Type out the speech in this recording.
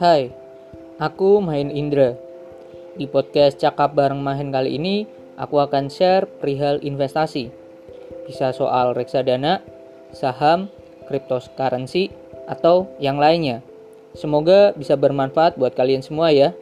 Hai, aku Mahin Indra. Di podcast Cakap Bareng Mahin kali ini, aku akan share perihal investasi. Bisa soal reksadana, saham, cryptocurrency, atau yang lainnya. Semoga bisa bermanfaat buat kalian semua ya.